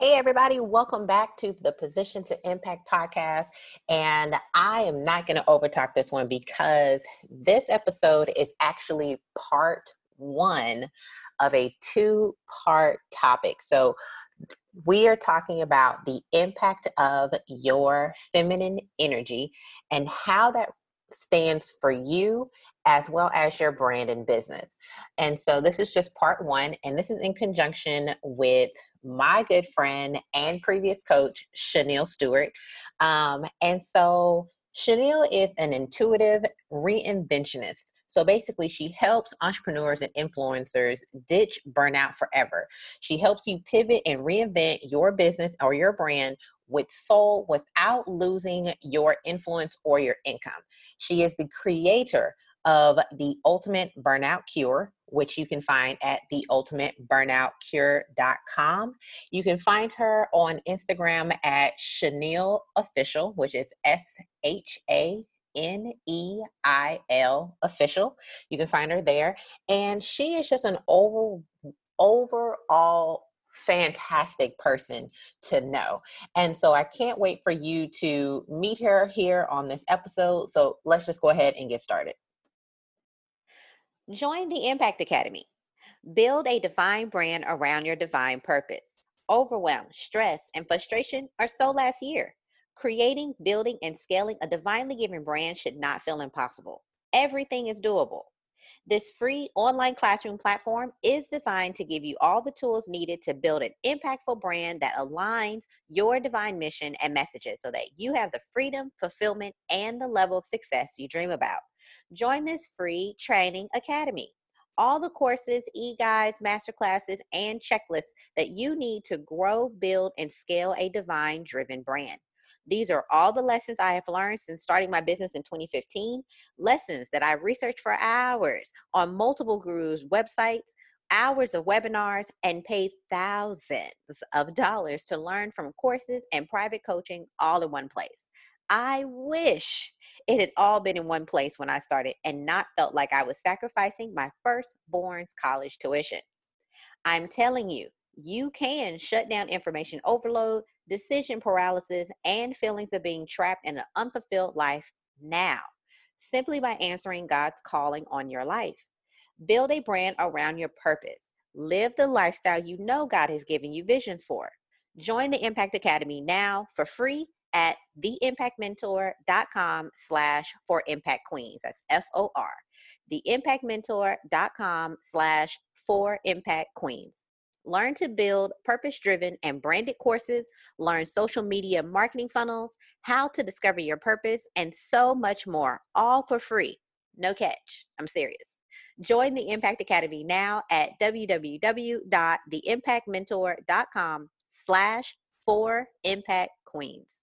Hey, everybody, welcome back to the Position to Impact podcast. And I am not going to overtalk this one because this episode is actually part one of a two part topic. So, we are talking about the impact of your feminine energy and how that stands for you as well as your brand and business. And so this is just part one, and this is in conjunction with my good friend and previous coach, Shaneil Stewart. Um, and so Shaneil is an intuitive reinventionist. So basically, she helps entrepreneurs and influencers ditch burnout forever. She helps you pivot and reinvent your business or your brand with soul without losing your influence or your income. She is the creator of the Ultimate Burnout Cure, which you can find at theultimateburnoutcure.com. You can find her on Instagram at Shaneil Official, which is S H A N E I L official. You can find her there. And she is just an over, overall fantastic person to know. And so I can't wait for you to meet her here on this episode. So let's just go ahead and get started. Join the Impact Academy. Build a divine brand around your divine purpose. Overwhelm, stress, and frustration are so last year. Creating, building, and scaling a divinely given brand should not feel impossible. Everything is doable. This free online classroom platform is designed to give you all the tools needed to build an impactful brand that aligns your divine mission and messages so that you have the freedom, fulfillment, and the level of success you dream about. Join this free training academy. All the courses, e guides, masterclasses, and checklists that you need to grow, build, and scale a divine driven brand. These are all the lessons I have learned since starting my business in 2015. Lessons that I researched for hours on multiple gurus' websites, hours of webinars, and paid thousands of dollars to learn from courses and private coaching all in one place. I wish it had all been in one place when I started and not felt like I was sacrificing my firstborn's college tuition. I'm telling you, you can shut down information overload, decision paralysis, and feelings of being trapped in an unfulfilled life now, simply by answering God's calling on your life. Build a brand around your purpose. Live the lifestyle you know God has given you visions for. Join the Impact Academy now for free at theimpactmentor.com slash for impact queens. That's F-O-R. Theimpactmentor.com slash for impact queens. Learn to build purpose driven and branded courses, learn social media marketing funnels, how to discover your purpose, and so much more, all for free. No catch. I'm serious. Join the Impact Academy now at www.theimpactmentor.com slash for impact queens.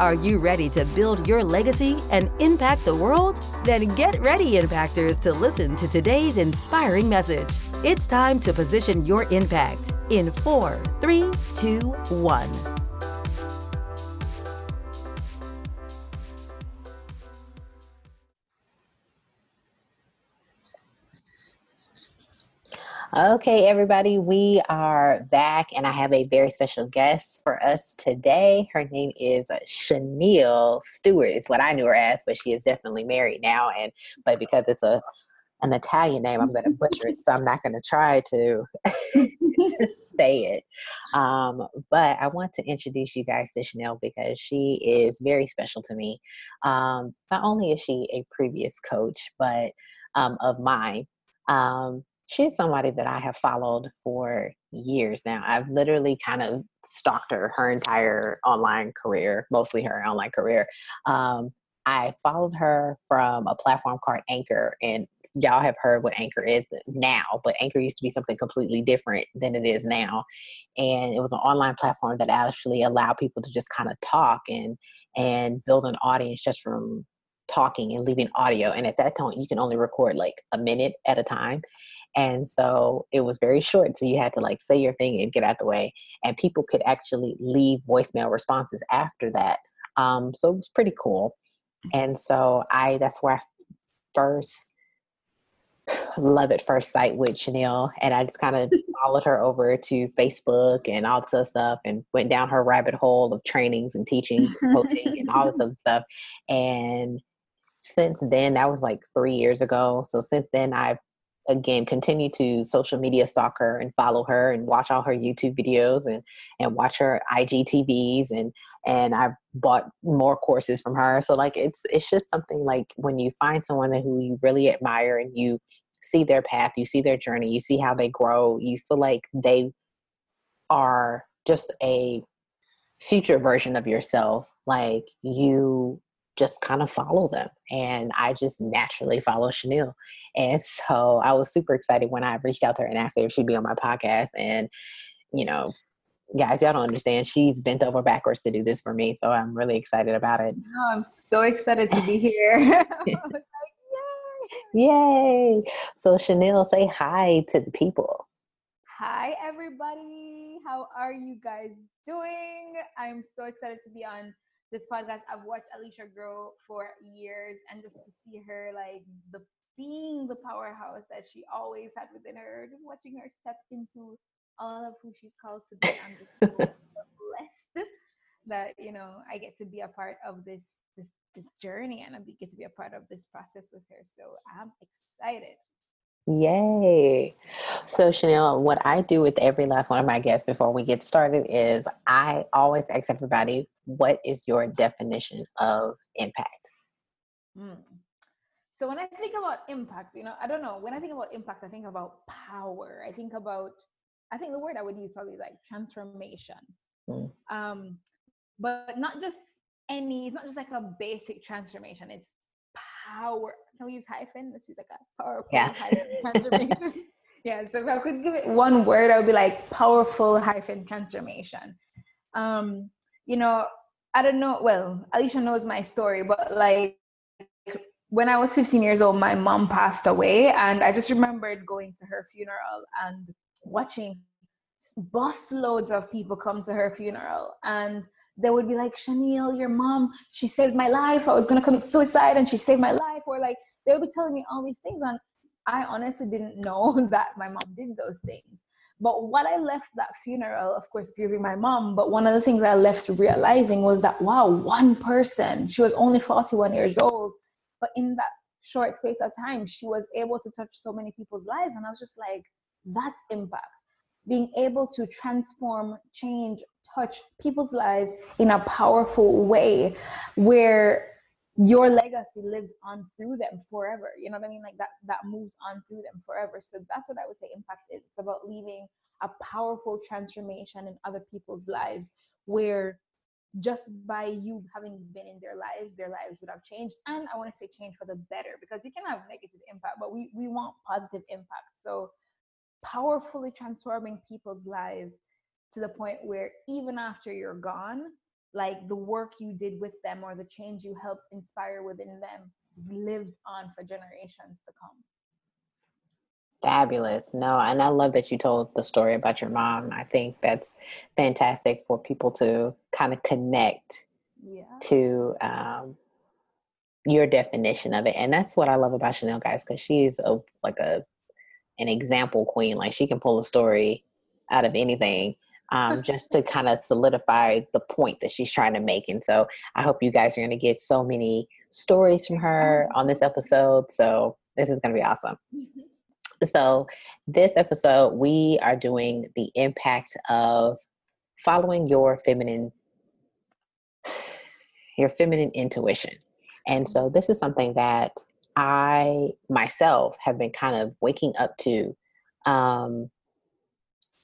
Are you ready to build your legacy and impact the world? Then get ready, Impactors, to listen to today's inspiring message. It's time to position your impact in four, three, two, one. Okay, everybody, we are back, and I have a very special guest for us today. Her name is Shaneil Stewart, is what I knew her as, but she is definitely married now. And but because it's a an Italian name, I'm going to butcher it, so I'm not going to try to, say it. Um, but I want to introduce you guys to Shaneil because she is very special to me. Um, not only is she a previous coach, but um, of mine. Um, she's somebody that I have followed for years now. I've literally kind of stalked her her entire online career, mostly her online career. Um, I followed her from a platform called Anchor, and y'all have heard what Anchor is now, but Anchor used to be something completely different than it is now. And it was an online platform that actually allowed people to just kind of talk and and build an audience just from talking and leaving audio. And at that time, you can only record like a minute at a time. And so it was very short. So you had to like say your thing and get out the way. And people could actually leave voicemail responses after that. Um, so it was pretty cool. And so I, that's where I first love at first sight with Shaneil. And I just kind of followed her over to Facebook and all this other stuff and went down her rabbit hole of trainings and teachings, coaching and all this other stuff. And since then, that was like three years ago. So since then, I've again continue to social media stalk her and follow her and watch all her YouTube videos and and watch her IGTVs and and I've bought more courses from her. So like it's it's just something like when you find someone who you really admire and you see their path, you see their journey, you see how they grow, you feel like they are just a future version of yourself. Like you just kind of follow them. And I just naturally follow Shaneil. And so I was super excited when I reached out to her and asked her if she'd be on my podcast. And, you know, guys, y'all don't understand. She's bent over backwards to do this for me. So I'm really excited about it. Oh, I'm so excited to be here. like, yay. yay. So, Shaneil, say hi to the people. Hi, everybody. How are you guys doing? I'm so excited to be on this podcast. I've watched Alicia grow for years and just to see her like the being the powerhouse that she always had within her, just watching her step into all of who she's called to be. I'm just so blessed that you know I get to be a part of this this this journey and I get to be a part of this process with her. So I'm excited. Yay. So, Shaneil, what I do with every last one of my guests before we get started is I always ask everybody, what is your definition of impact? Mm. So, when I think about impact, you know, I don't know, when I think about impact, I think about power. I think about, I think the word I would use probably like transformation. Mm. Um, but not just any, it's not just like a basic transformation, it's power. Can we use hyphen? Let's use like a powerful yeah. hyphen transformation. yeah. So if I could give it one word, I would be like powerful hyphen transformation. Um, you know, I don't know. Well, Alicia knows my story, but like when I was 15 years old, my mom passed away, and I just remembered going to her funeral and watching bus loads of people come to her funeral and they would be like, Shaneil, your mom, she saved my life. I was gonna commit suicide and she saved my life. Or like they would be telling me all these things. And I honestly didn't know that my mom did those things. But what I left that funeral, of course, grieving my mom, but one of the things I left realizing was that, wow, one person, she was only 41 years old, but in that short space of time, she was able to touch so many people's lives. And I was just like, that's impact being able to transform, change, touch people's lives in a powerful way where your legacy lives on through them forever. You know what I mean? Like that that moves on through them forever. So that's what I would say impact is. It's about leaving a powerful transformation in other people's lives where just by you having been in their lives, their lives would have changed. And I want to say change for the better because you can have negative impact, but we, we want positive impact. So powerfully transforming people's lives to the point where even after you're gone, like the work you did with them or the change you helped inspire within them lives on for generations to come. Fabulous. No, and I love that you told the story about your mom. I think that's fantastic for people to kind of connect yeah. to um, your definition of it. And that's what I love about Shaneil, guys, because she's a like a an example queen. Like she can pull a story out of anything um, just to kind of solidify the point that she's trying to make. And so I hope you guys are going to get so many stories from her on this episode. So this is going to be awesome. So, this episode, we are doing the impact of following your feminine your feminine intuition. And so this is something that I myself have been kind of waking up to um,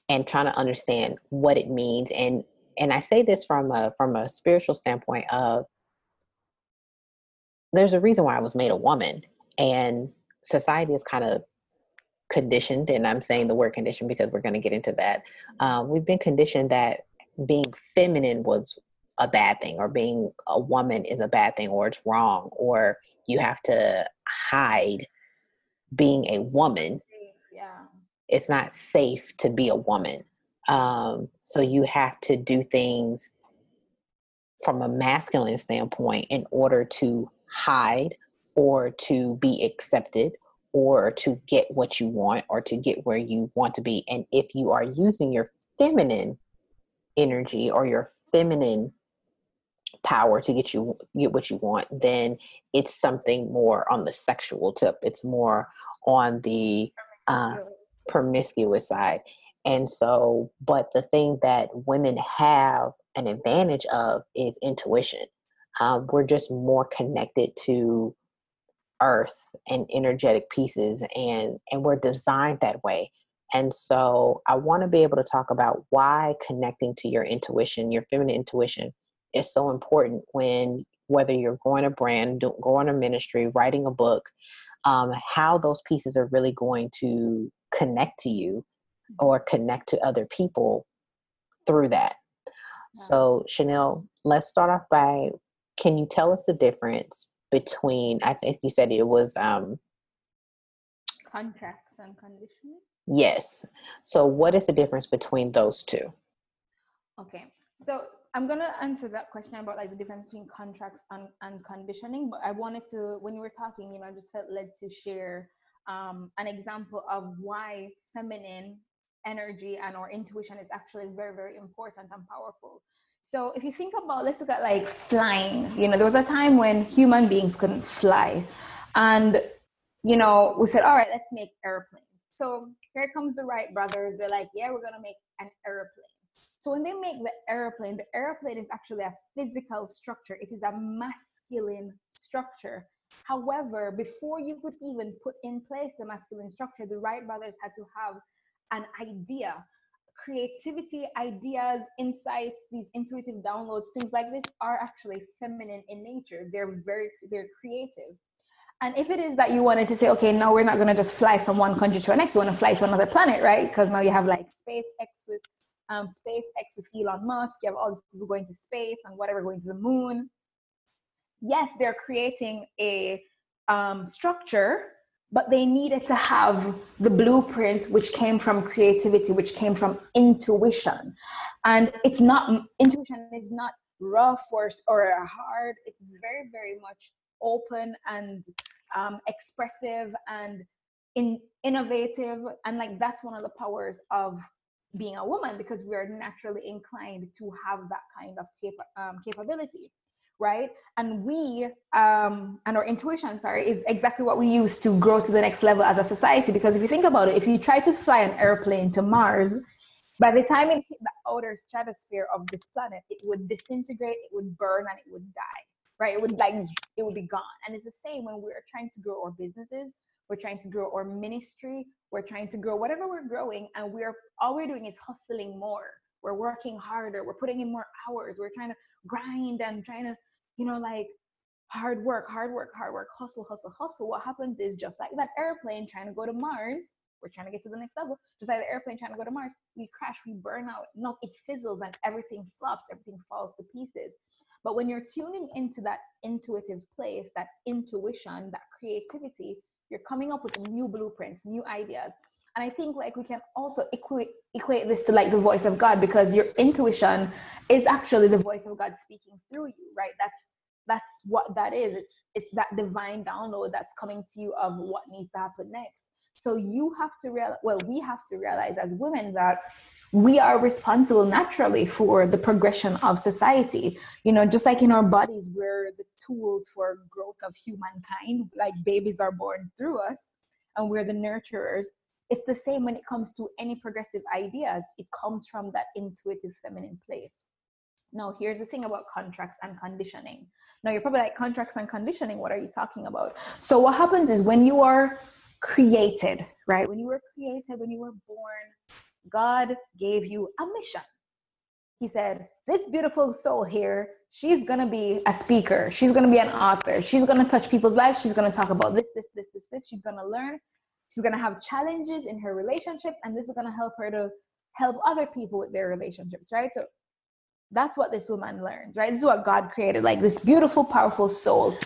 and trying to understand what it means. And and I say this from a from a spiritual standpoint of there's a reason why I was made a woman. And society is kind of conditioned, and I'm saying the word conditioned because we're going to get into that. Um, we've been conditioned that being feminine was a bad thing, or being a woman is a bad thing, or it's wrong, or you have to hide being a woman. Yeah. It's not safe to be a woman. Um, so you have to do things from a masculine standpoint in order to hide or to be accepted or to get what you want or to get where you want to be. And if you are using your feminine energy or your feminine power to get you get what you want, then it's something more on the sexual tip. It's more on the uh, promiscuous side. And so, but the thing that women have an advantage of is intuition. Um, we're just more connected to earth and energetic pieces and and we're designed that way and so i want to be able to talk about why connecting to your intuition your feminine intuition is so important when whether you're growing a brand going a ministry writing a book um, how those pieces are really going to connect to you or connect to other people through that. So shaneil let's start off by can you tell us the difference between i think you said it was um contracts and conditioning? Yes. So what is the difference between those two? Okay. So i'm going to answer that question about like the difference between contracts and, and conditioning but i wanted to when you were talking you know i just felt led to share um, an example of why feminine energy and or intuition is actually very very important and powerful so if you think about, let's look at like flying. You know, there was a time when human beings couldn't fly, and you know, we said, all right, let's make airplanes. So here comes the Wright brothers. They're like, yeah, we're gonna make an airplane. So when they make the airplane, the airplane is actually a physical structure. It is a masculine structure. However, before you could even put in place the masculine structure, the Wright brothers had to have an idea creativity, ideas, insights, these intuitive downloads, things like this are actually feminine in nature. They're very, they're creative. And if it is that you wanted to say, okay, now we're not going to just fly from one country to the next, you want to fly to another planet, right? Because now you have like SpaceX with um, SpaceX with Elon Musk, you have all these people going to space and whatever going to the moon. Yes, they're creating a um, structure but they needed to have the blueprint which came from creativity which came from intuition. And it's not intuition is not raw force or hard. It's very very much open and um, expressive and in, innovative. And like that's one of the powers of being a woman because we are naturally inclined to have that kind of cap- um, capability right? And we um and our intuition sorry is exactly what we use to grow to the next level as a society. Because if you think about it if you try to fly an airplane to mars by the time it hit the outer stratosphere of this planet it would disintegrate it would burn and it would die right? It would like it would be gone. And it's the same when we're trying to grow our businesses we're trying to grow our ministry. We're trying to grow whatever we're growing and we're all we're doing is hustling more. We're working harder. We're putting in more hours. We're trying to grind and trying to you know like hard work hard work hard work hustle hustle hustle. What happens is just like that airplane trying to go to mars we're trying to get to the next level. Just like the airplane trying to go to mars we crash we burn out. Not it fizzles and everything flops everything falls to pieces. But when you're tuning into that intuitive place that intuition that creativity you're coming up with new blueprints new ideas. And i think like we can also equate equate this to like the voice of god because your intuition is actually the voice of god speaking through you right? That's that's what that is. It's it's that divine download that's coming to you of what needs to happen next. So you have to realize well we have to realize as women that we are responsible naturally for the progression of society. You know just like in our bodies we're the tools for growth of humankind like babies are born through us and we're the nurturers. It's the same when it comes to any progressive ideas. It comes from that intuitive feminine place. Now here's the thing about contracts and conditioning. Now you're probably like contracts and conditioning what are you talking about? So what happens is when you are created right? When you were created when you were born god gave you a mission. He said this beautiful soul here she's to be a speaker. She's to be an author. She's to touch people's lives. She's to talk about this this this this this. She's to learn. She's to have challenges in her relationships and this is to help her to help other people with their relationships right? So that's what this woman learns right? This is what god created like this beautiful powerful soul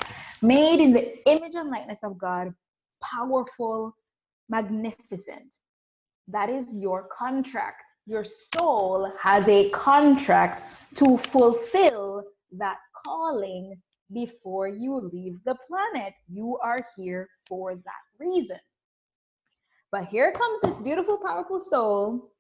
made in the image and likeness of god powerful magnificent that is your contract your soul has a contract to fulfill that calling before you leave the planet. You are here for that reason. But here comes this beautiful, powerful soul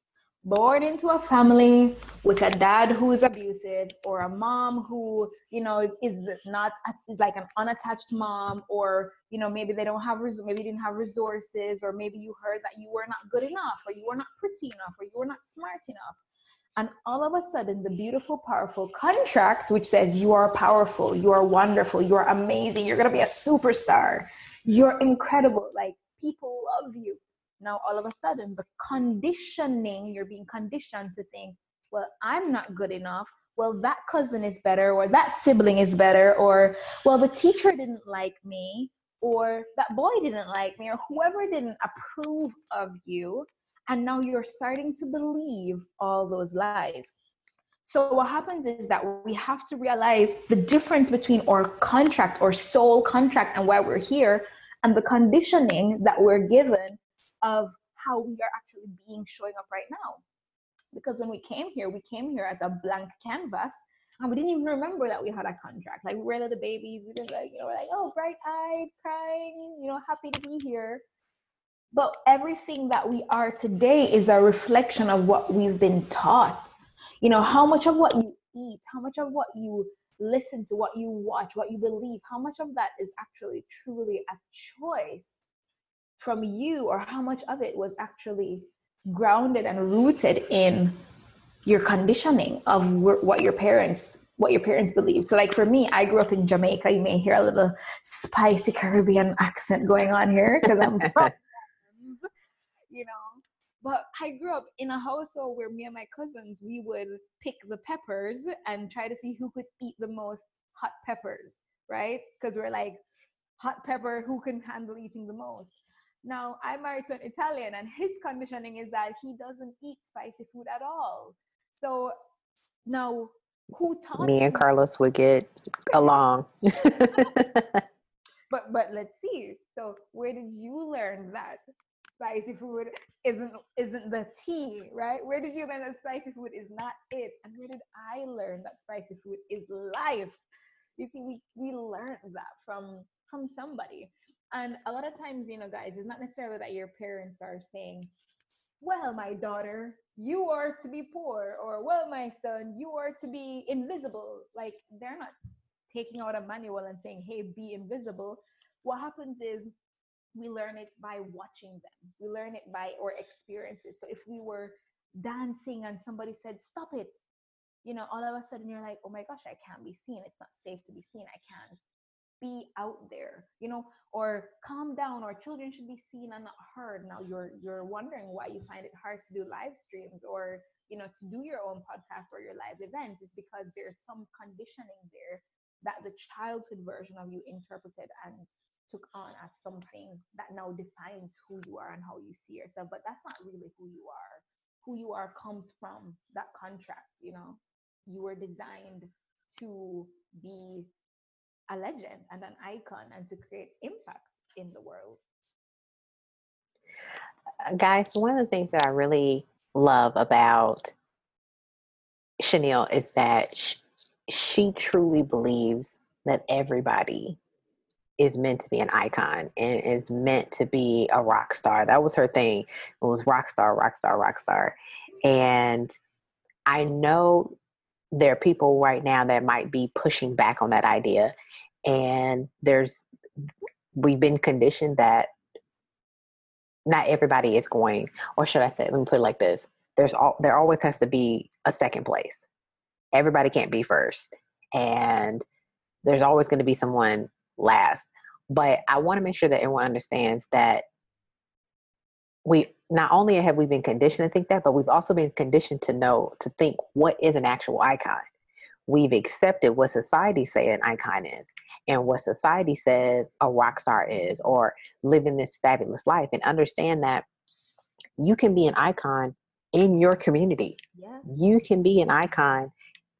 born into a family with a dad who is abusive or a mom who you know is not like an unattached mom or you know maybe they don't have maybe didn't have resources or maybe you heard that you were not good enough or you were not pretty enough or you were not smart enough. And all of a sudden the beautiful powerful contract which says you are powerful you are wonderful you are amazing you're going to be a superstar you're incredible like people love you now all of a sudden the conditioning you're being conditioned to think well i'm not good enough. Well that cousin is better or that sibling is better or well the teacher didn't like me or that boy didn't like me or whoever didn't approve of you. And now you're starting to believe all those lies. So what happens is that we have to realize the difference between our contract or soul contract and why we're here and the conditioning that we're given of how we are actually being showing up right now. Because when we came here, we came here as a blank canvas and we didn't even remember that we had a contract. Like we were little babies, we just like, you know, we're like, oh, bright eyed, crying, you know, happy to be here. But everything that we are today is a reflection of what we've been taught. You know, how much of what you eat, how much of what you listen to, what you watch, what you believe, how much of that is actually truly a choice from you or how much of it was actually grounded and rooted in your conditioning of what your parents what your parents believe so like for me i grew up in jamaica. You may hear a little spicy caribbean accent going on here because i'm from you know? But i grew up in a household where me and my cousins we would pick the peppers and try to see who could eat the most hot peppers right? Because we're like hot pepper who can handle eating the most now, I'm married to an Italian, and his conditioning is that he doesn't eat spicy food at all. So now, who taught me and Carlos would get along? but but let's see. So where did you learn that spicy food isn't isn't the tea, right? Where did you learn that spicy food is not it? And where did I learn that spicy food is life? You see, we we learned that from from somebody. And a lot of times, you know, guys, it's not necessarily that your parents are saying, well, my daughter, you are to be poor, or well, my son, you are to be invisible. Like they're not taking out a manual and saying, hey, be invisible. What happens is we learn it by watching them, we learn it by our experiences. So if we were dancing and somebody said, stop it, you know, all of a sudden you're like, oh my gosh, I can't be seen. It's not safe to be seen. I can't be out there you know or calm down or children should be seen and not heard. Now you're you're wondering why you find it hard to do live streams or you know to do your own podcast or your live events is because there's some conditioning there that the childhood version of you interpreted and took on as something that now defines who you are and how you see yourself. But that's not really who you are. Who you are comes from that contract you know. You were designed to be a legend and an icon and to create impact in the world. Uh, guys, one of the things that I really love about Shaneil is that she, she truly believes that everybody is meant to be an icon and is meant to be a rock star. That was her thing. It was rock star, rock star, rock star. And I know there are people right now that might be pushing back on that idea and there's we've been conditioned that not everybody is going or should i say let me put it like this there's all there always has to be a second place. Everybody can't be first and there's always going to be someone last. But i want to make sure that everyone understands that we not only have we been conditioned to think that but we've also been conditioned to know to think what is an actual icon we've accepted what society say an icon is and what society says a rock star is or living this fabulous life and understand that you can be an icon in your community. Yes. You can be an icon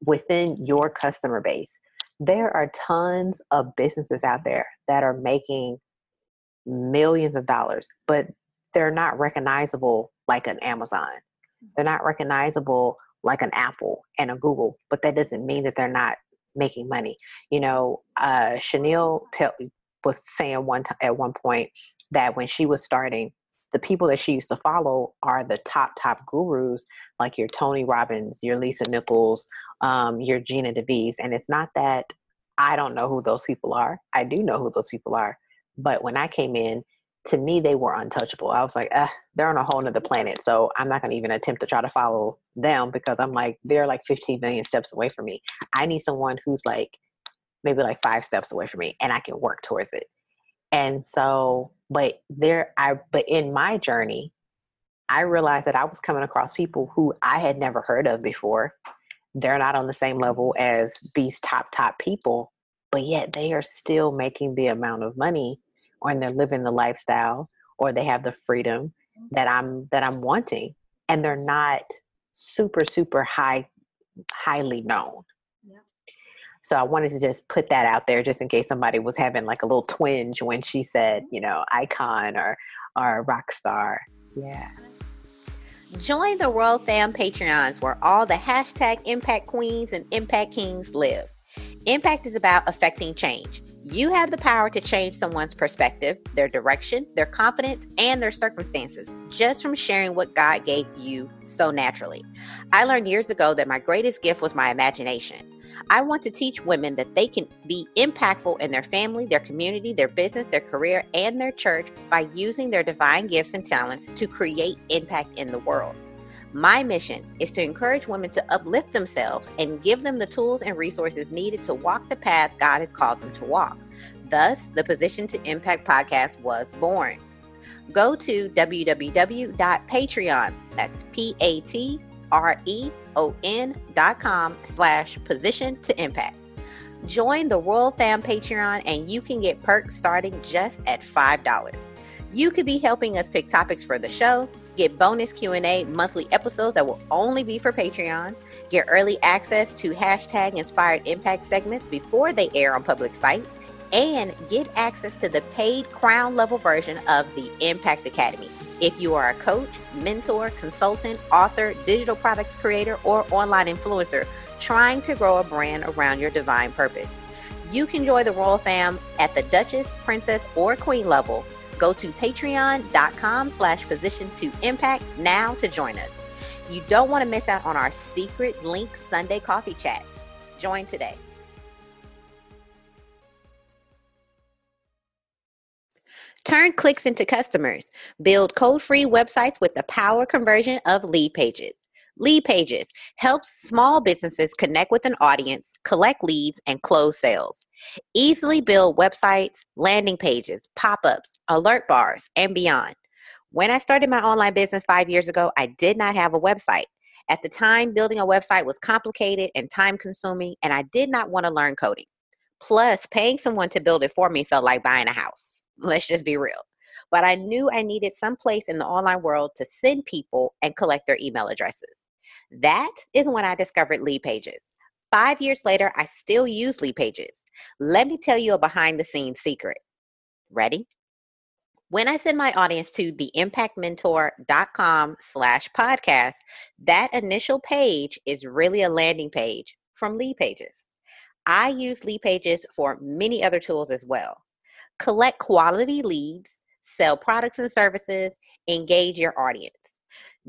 within your customer base. There are tons of businesses out there that are making millions of dollars, but they're not recognizable like an Amazon. They're not recognizable like an Apple and a Google, but that doesn't mean that they're not making money. You know, uh, Shaneil tell, was saying one time at one point that when she was starting, the people that she used to follow are the top top gurus like your tony robbins your lisa nichols um, your gina devees and it's not that i don't know who those people are i do know who those people are but when i came in to me they were untouchable. I was like eh, they're on a whole nother planet so i'm not going to even attempt to try to follow them because i'm like they're like 15 million steps away from me. I need someone who's like maybe like five steps away from me and i can work towards it. And so but there i but in my journey i realized that i was coming across people who i had never heard of before. They're not on the same level as these top top people but yet they are still making the amount of money or they're living the lifestyle or they have the freedom mm-hmm. that i'm that i'm wanting and they're not super super high highly known Yeah. so I wanted to just put that out there just in case somebody was having like a little twinge when she said, mm-hmm. you know, icon or or rock star. Yeah. Join the Royal Fam Patreons where all the hashtag impact queens and impact kings live. Impact is about affecting change. You have the power to change someone's perspective, their direction, their confidence, and their circumstances just from sharing what God gave you so naturally. I learned years ago that my greatest gift was my imagination. I want to teach women that they can be impactful in their family, their community, their business, their career, and their church by using their divine gifts and talents to create impact in the world. My mission is to encourage women to uplift themselves and give them the tools and resources needed to walk the path God has called them to walk. Thus, the Position to Impact podcast was born. Go to www.patreon, that's P A T R E O N dot com slash position to impact. Join the Royal Fam Patreon and you can get perks starting just at $5. You could be helping us pick topics for the show, get bonus Q&A monthly episodes that will only be for Patreons, get early access to hashtag inspired impact segments before they air on public sites, and get access to the paid crown level version of the Impact Academy. If you are a coach, mentor, consultant, author, digital products creator, or online influencer trying to grow a brand around your divine purpose, you can join the Royal Fam at the Duchess, Princess, or Queen level. Go to patreon.com slash position to impact now to join us. You don't want to miss out on our secret link Sunday coffee chats. Join today. Turn clicks into customers. Build code free websites with the power conversion of lead pages. Lead Pages helps small businesses connect with an audience, collect leads, and close sales. Easily build websites, landing pages, pop ups, alert bars, and beyond. When I started my online business five years ago, I did not have a website. At the time, building a website was complicated and time consuming, and I did not want to learn coding. Plus, paying someone to build it for me felt like buying a house. Let's just be real. But I knew I needed some place in the online world to send people and collect their email addresses. That is when I discovered Lead Pages. Five years later, I still use Lead Pages. Let me tell you a behind the scenes secret. Ready? When I send my audience to theimpactmentor.com slash podcast, that initial page is really a landing page from Lead Pages. I use Lead Pages for many other tools as well collect quality leads, sell products and services, engage your audience,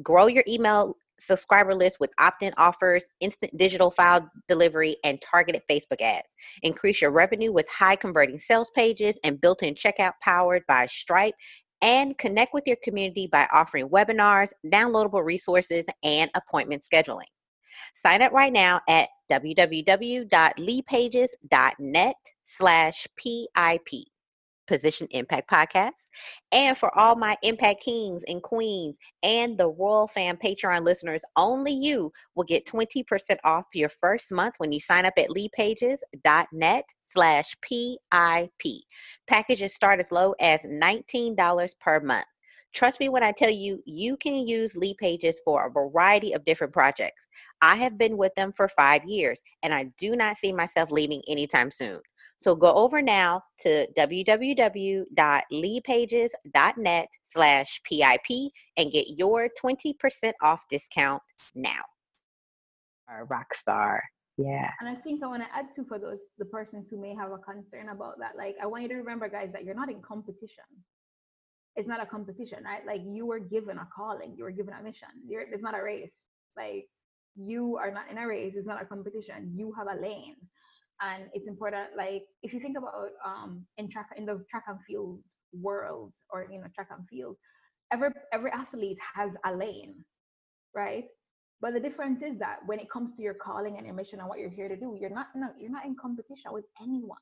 grow your email subscriber list with opt in offers, instant digital file delivery, and targeted Facebook ads. Increase your revenue with high converting sales pages and built in checkout powered by Stripe. And connect with your community by offering webinars, downloadable resources, and appointment scheduling. Sign up right now at www.leadpages.net slash PIP. Position Impact Podcast. And for all my Impact Kings and Queens and the Royal Fam Patreon listeners, only you will get 20% off your first month when you sign up at leadpages.net slash PIP. Packages start as low as $19 per month. Trust me when I tell you, you can use Lead Pages for a variety of different projects. I have been with them for five years, and I do not see myself leaving anytime soon. So go over now to www.leadpages.net slash PIP and get your 20% off discount now. Our rock star. Yeah. And I think I want to add to for those the persons who may have a concern about that. Like I want you to remember, guys, that you're not in competition. It's not a competition, right? Like you were given a calling, you were given a mission. You're, it's not a race. It's like you are not in a race. It's not a competition. You have a lane and it's important like if you think about um in track in the track and field world or you know track and field every every athlete has a lane right? But the difference is that when it comes to your calling and your mission and what you're here to do you're not no, you're not in competition with anyone.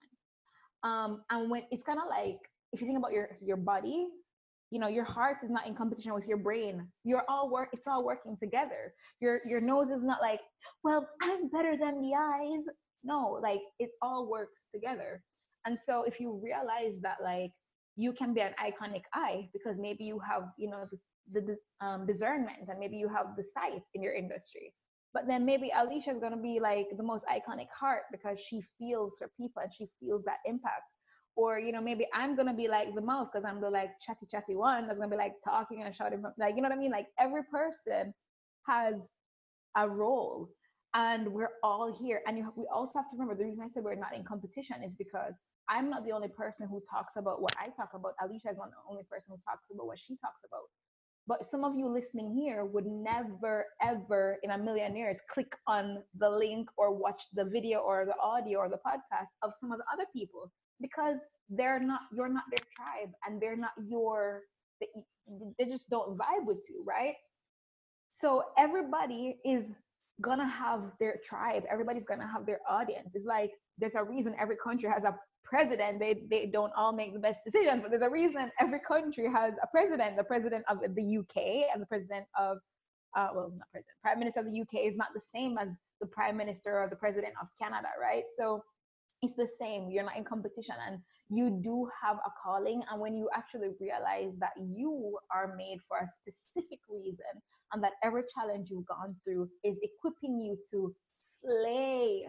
Um and when it's kind of like if you think about your your body you know your heart is not in competition with your brain. You're all work it's all working together. Your your nose is not like well i'm better than the eyes no like it all works together. And so if you realize that like you can be an iconic eye because maybe you have you know the, um, discernment and maybe you have the sight in your industry. But then maybe alicia is going to be like the most iconic heart because she feels her people and she feels that impact. Or you know maybe i'm gonna be like the mouth because i'm the like chatty chatty one that's gonna be like talking and shouting from like you know what i mean? Like every person has a role and we're all here. And you, we also have to remember the reason i said we're not in competition is because i'm not the only person who talks about what i talk about. Alicia is not the only person who talks about what she talks about. But some of you listening here would never ever in a million years click on the link or watch the video or the audio or the podcast of some of the other people because they're not you're not their tribe and they're not your they, they just don't vibe with you right? So everybody is gonna have their tribe everybody's gonna have their audience. It's like there's a reason every country has a president. They they don't all make the best decisions but there's a reason every country has a president. The president of the uk and the president of uh, well not president prime minister of the uk is not the same as the prime minister or the president of canada right? So it's the same. You're not in competition and you do have a calling and when you actually realize that you are made for a specific reason and that every challenge you've gone through is equipping you to slay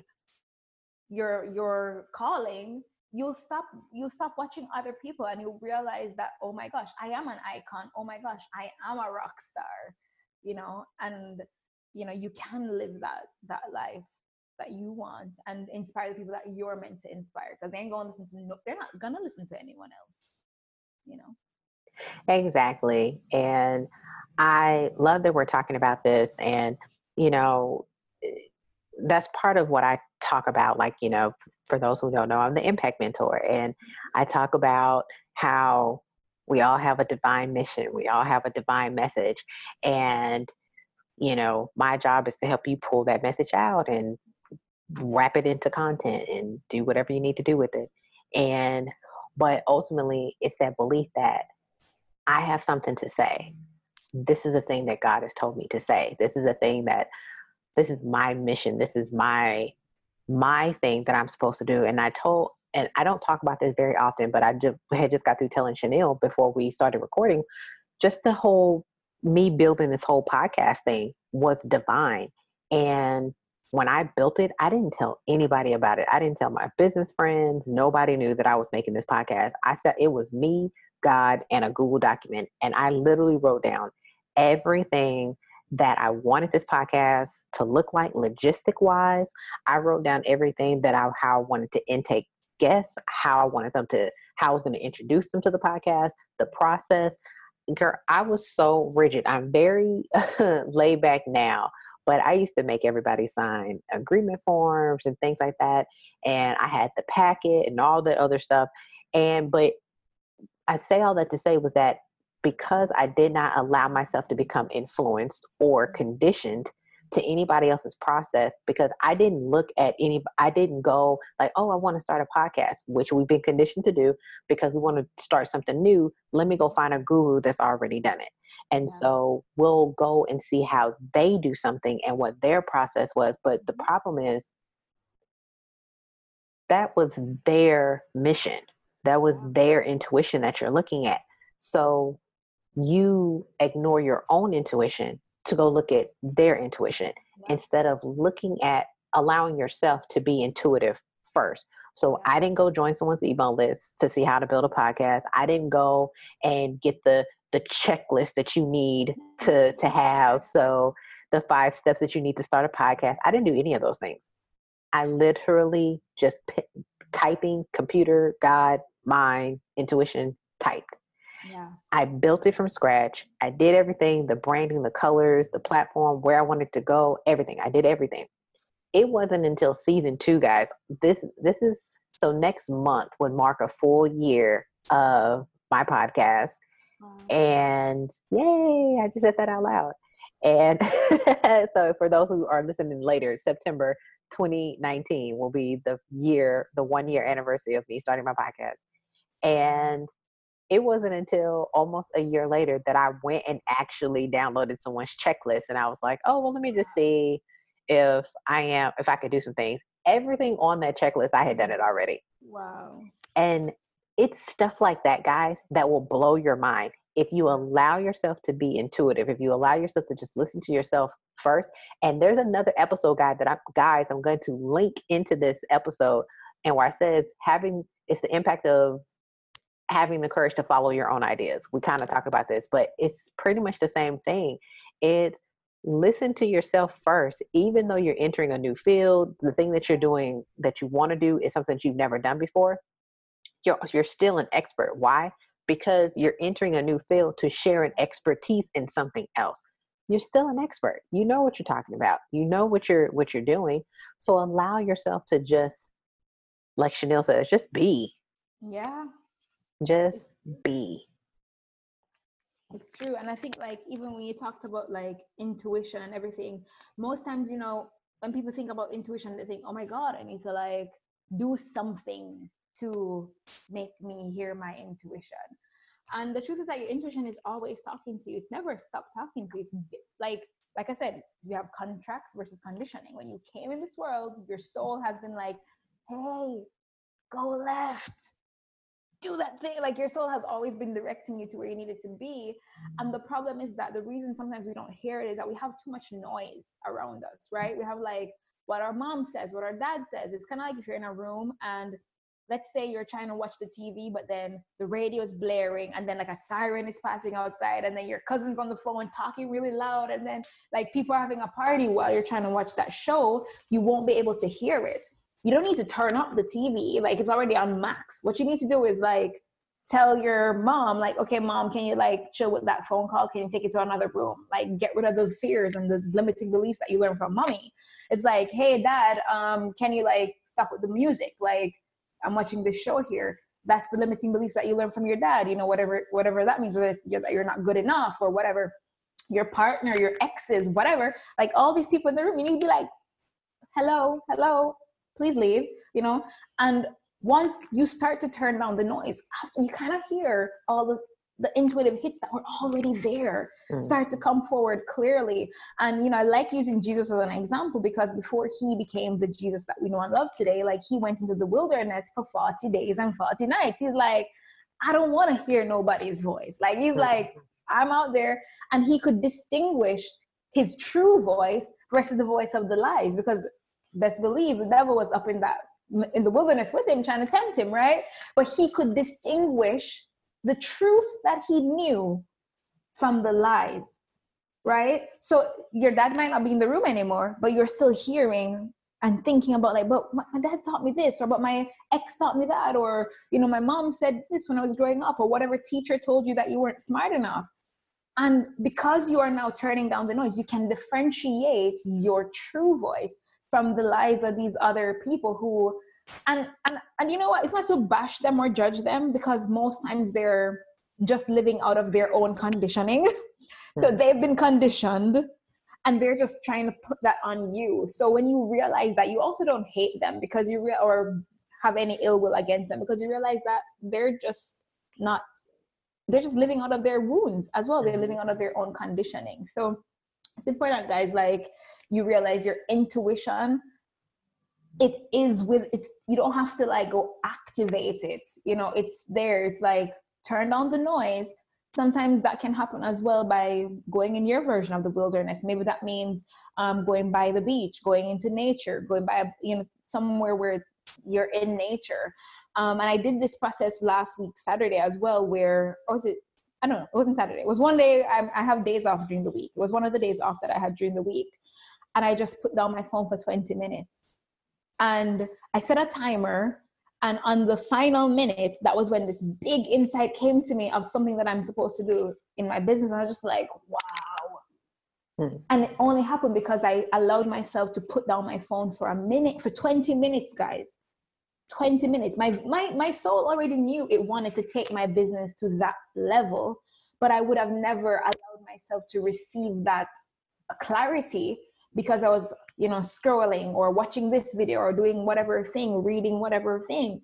your your calling you'll stop you'll stop watching other people and you'll realize that oh my gosh i am an icon. Oh my gosh i am a rock star you know? And you know you can live that that life that you want and inspire the people that you're meant to inspire because they ain't gonna listen to no they're not gonna listen to anyone else you know? Exactly and i love that we're talking about this and you know eh, that's part of what i talk about like you know for those who don't know i'm the impact mentor and i talk about how we all have a divine mission we all have a divine message and you know my job is to help you pull that message out and wrap it into content and do whatever you need to do with it. And, but ultimately, it's that belief that I have something to say. This is the thing that God has told me to say. This is the thing that, this is my mission. This is my, my thing that I'm supposed to do. And I told, and I don't talk about this very often, but I just had just got through telling Shaneil before we started recording, just the whole me building this whole podcast thing was divine. And when I built it, I didn't tell anybody about it. I didn't tell my business friends. Nobody knew that I was making this podcast. I said it was me, God, and a Google document. And I literally wrote down everything that I wanted this podcast to look like logistic wise. I wrote down everything that I how I wanted to intake guests, how I wanted them to how I was going to introduce them to the podcast, the process. Girl, I was so rigid. I'm very laid back now, but I used to make everybody sign agreement forms and things like that. And I had the packet and all the other stuff. And, but I say all that to say was that because I did not allow myself to become influenced or conditioned to anybody else's process because I didn't look at any, I didn't go like, oh, I want to start a podcast, which we've been conditioned to do because we want to start something new. Let me go find a guru that's already done it. And yeah. so we'll go and see how they do something and what their process was. But the mm-hmm. problem is that was their mission, that was their intuition that you're looking at. So you ignore your own intuition to go look at their intuition instead of looking at allowing yourself to be intuitive first. So I didn't go join someone's email list to see how to build a podcast. I didn't go and get the the checklist that you need to to have. So the five steps that you need to start a podcast. I didn't do any of those things. I literally just p- typing computer, God, mind, intuition, typed. Yeah. I built it from scratch. I did everything the branding, the colors, the platform, where I wanted to go, everything. I did everything. It wasn't until season two, guys. This this is so next month would mark a full year of my podcast. And yay, I just said that out loud. And so for those who are listening later, September 2019 will be the year, the one year anniversary of me starting my podcast. And it wasn't until almost a year later that I went and actually downloaded someone's checklist and I was like, oh, well, let me just see if I am, if I could do some things. Everything on that checklist, I had done it already. Wow. And it's stuff like that, guys, that will blow your mind. If you allow yourself to be intuitive, if you allow yourself to just listen to yourself first, and there's another episode guide that I, guys, I'm going to link into this episode, and where I says having it's the impact of having the courage to follow your own ideas. We kind of talk about this, but it's pretty much the same thing. It's listen to yourself first, even though you're entering a new field, the thing that you're doing that you want to do is something that you've never done before. You're, you're still an expert. Why? Because you're entering a new field to share an expertise in something else. You're still an expert. You know what you're talking about. You know what you're what you're doing. So allow yourself to just, like Shaneil says, just be. Yeah, just be. It's true. And I think like even when you talked about like intuition and everything, most times, you know, when people think about intuition, they think, oh my God, I need to like do something to make me hear my intuition. And the truth is that your intuition is always talking to you. It's never stopped talking to you. It's like like I said, you have contracts versus conditioning. When you came in this world, your soul has been like, hey, go left, do that thing. Like your soul has always been directing you to where you needed to be. And the problem is that the reason sometimes we don't hear it is that we have too much noise around us, right? We have like what our mom says, what our dad says. It's kind of like if you're in a room and let's say you're trying to watch the TV, but then the radio is blaring and then like a siren is passing outside and then your cousin's on the phone talking really loud and then like people are having a party while you're trying to watch that show, you won't be able to hear it you don't need to turn up the TV. Like it's already on max. What you need to do is like tell your mom, like, okay, mom, can you like chill with that phone call? Can you take it to another room? Like get rid of the fears and the limiting beliefs that you learned from mommy. It's like, hey dad, um, can you like stop with the music? Like I'm watching this show here. That's the limiting beliefs that you learn from your dad, you know, whatever whatever that means, whether it's that you're not good enough or whatever, your partner, your exes, whatever. Like all these people in the room, you need to be like, hello, hello, please leave, you know? And once you start to turn down the noise, you kind of hear all the the intuitive hits that were already there mm. start to come forward clearly. And you know, I like using Jesus as an example because before he became the Jesus that we know and love today, like he went into the wilderness for 40 days and 40 nights. He's like, I don't want to hear nobody's voice. Like he's mm. like, I'm out there. And he could distinguish his true voice versus the voice of the lies because best believe the devil was up in that in the wilderness with him trying to tempt him right? But he could distinguish the truth that he knew from the lies right? So your dad might not be in the room anymore but you're still hearing and thinking about like but my dad taught me this or but my ex taught me that or you know my mom said this when i was growing up or whatever teacher told you that you weren't smart enough. And because you are now turning down the noise you can differentiate your true voice from the lies of these other people who and and and you know what? It's not to bash them or judge them because most times they're just living out of their own conditioning. So hmm. they've been conditioned and they're just trying to put that on you. So when you realize that you also don't hate them because you re- or have any ill will against them because you realize that they're just not they're just living out of their wounds as well. They're living out of their own conditioning. So it's important guys like you realize your intuition it is with it's you don't have to like go activate it you know it's there it's like turn down the noise. Sometimes that can happen as well by going in your version of the wilderness. Maybe that means um, going by the beach going into nature going by you know somewhere where you're in nature. Um, and i did this process last week saturday as well where or was it i don't know it wasn't saturday it was one day I, I have days off during the week. It was one of the days off that i had during the week and i just put down my phone for 20 minutes and i set a timer and on the final minute, that was when this big insight came to me of something that I'm supposed to do in my business. And I was just like, wow. Hmm. And it only happened because I allowed myself to put down my phone for a minute, for 20 minutes, guys. 20 minutes. My my my soul already knew it wanted to take my business to that level, but I would have never allowed myself to receive that clarity because I was, you know, scrolling or watching this video or doing whatever thing, reading whatever thing.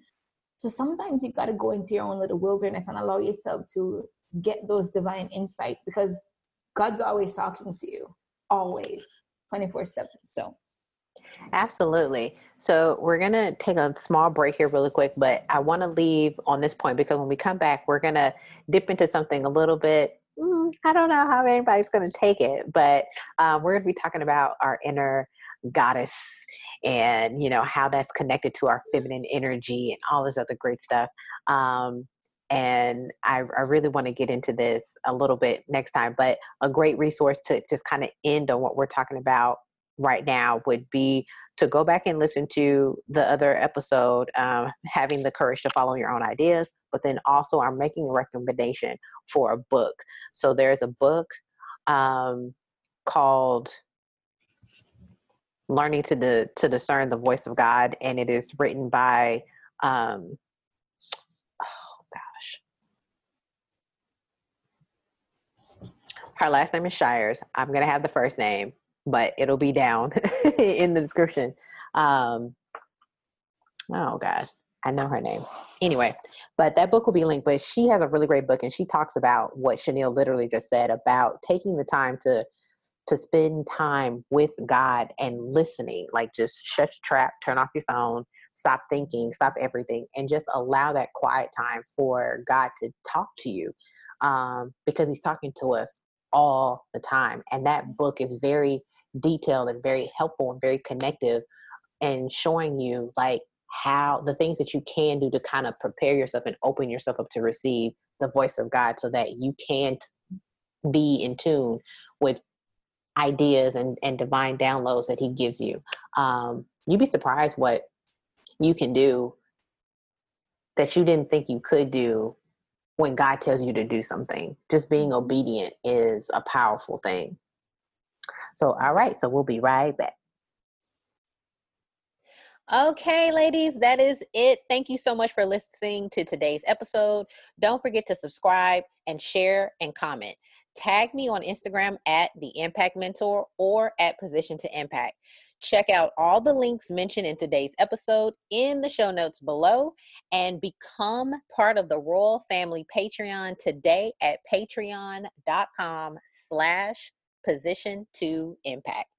So sometimes you've got to go into your own little wilderness and allow yourself to get those divine insights because God's always talking to you, always, 24 7. So, absolutely. So, we're going to take a small break here, really quick, but I want to leave on this point because when we come back, we're going to dip into something a little bit mm, I don't know how anybody's going to take it, but um, we're going to be talking about our inner goddess and you know how that's connected to our feminine energy and all this other great stuff. Um, and I, I really want to get into this a little bit next time. But a great resource to just kind of end on what we're talking about right now would be to go back and listen to the other episode, um, having the courage to follow your own ideas, but then also I'm making a recommendation for a book. So there's a book um, called Learning to the to discern the voice of God, and it is written by um, oh gosh. Her last name is Shires. I'm gonna have the first name but it'll be down in the description. Um, oh gosh, I know her name. Anyway, but that book will be linked. But she has a really great book, and she talks about what Shaneil literally just said about taking the time to to spend time with God and listening. Like just shut your trap, turn off your phone, stop thinking, stop everything, and just allow that quiet time for God to talk to you, um, because He's talking to us all the time. And that book is very detailed and very helpful and very connective and showing you like how the things that you can do to kind of prepare yourself and open yourself up to receive the voice of God so that you can't be in tune with ideas and, and divine downloads that he gives you. Um, you'd be surprised what you can do that you didn't think you could do when God tells you to do something. Just being mm-hmm. obedient is a powerful thing. So, all right, so we'll be right back. Okay, ladies, that is it. Thank you so much for listening to today's episode. Don't forget to subscribe and share and comment. Tag me on Instagram at the Impact Mentor or at Position to Impact. Check out all the links mentioned in today's episode in the show notes below and become part of the Royal Family Patreon today at patreon.com slash position to impact.